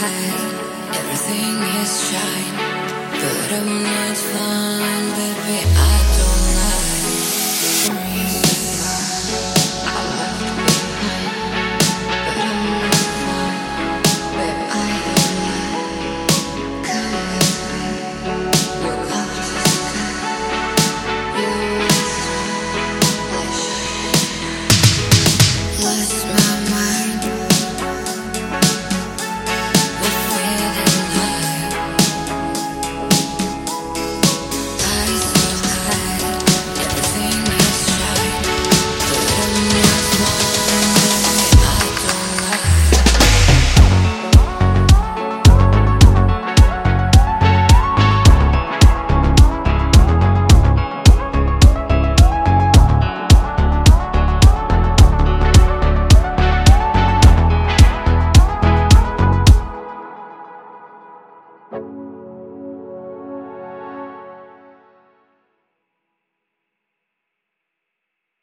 hide. Everything is shine, but I'm not fine.